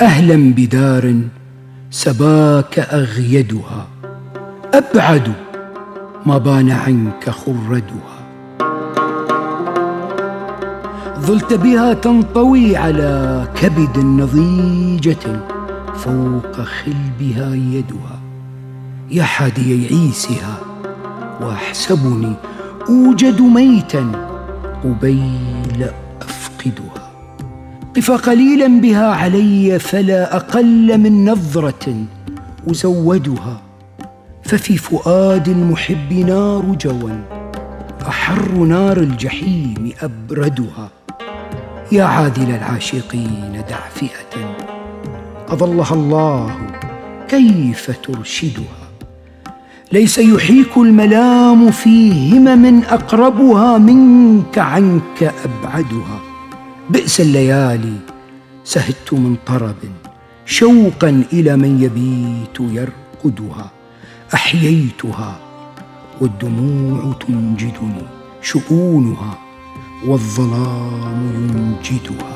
أهلا بدار سباك أغيدها. أبعد ما بان عنك خردها. ظلت بها تنطوي على كبد نضيجة فوق خلبها يدها. يا حادي عيسها واحسبني أوجد ميتا قبيل أفقدها. قف قليلا بها علي فلا أقل من نظرة أزودها. ففي فؤاد المحب نار جوى احر نار الجحيم أبردها. يا عادل العاشقين دع فئة أظلها الله كيف ترشدها. ليس يحيك الملام في همم أقربها منك عنك أبعدها. بئس الليالي سهدت من طرب شوقا إلى من يبيت يرقدها أحييتها والدموع تنجدني شؤونها والظلام ينجدها.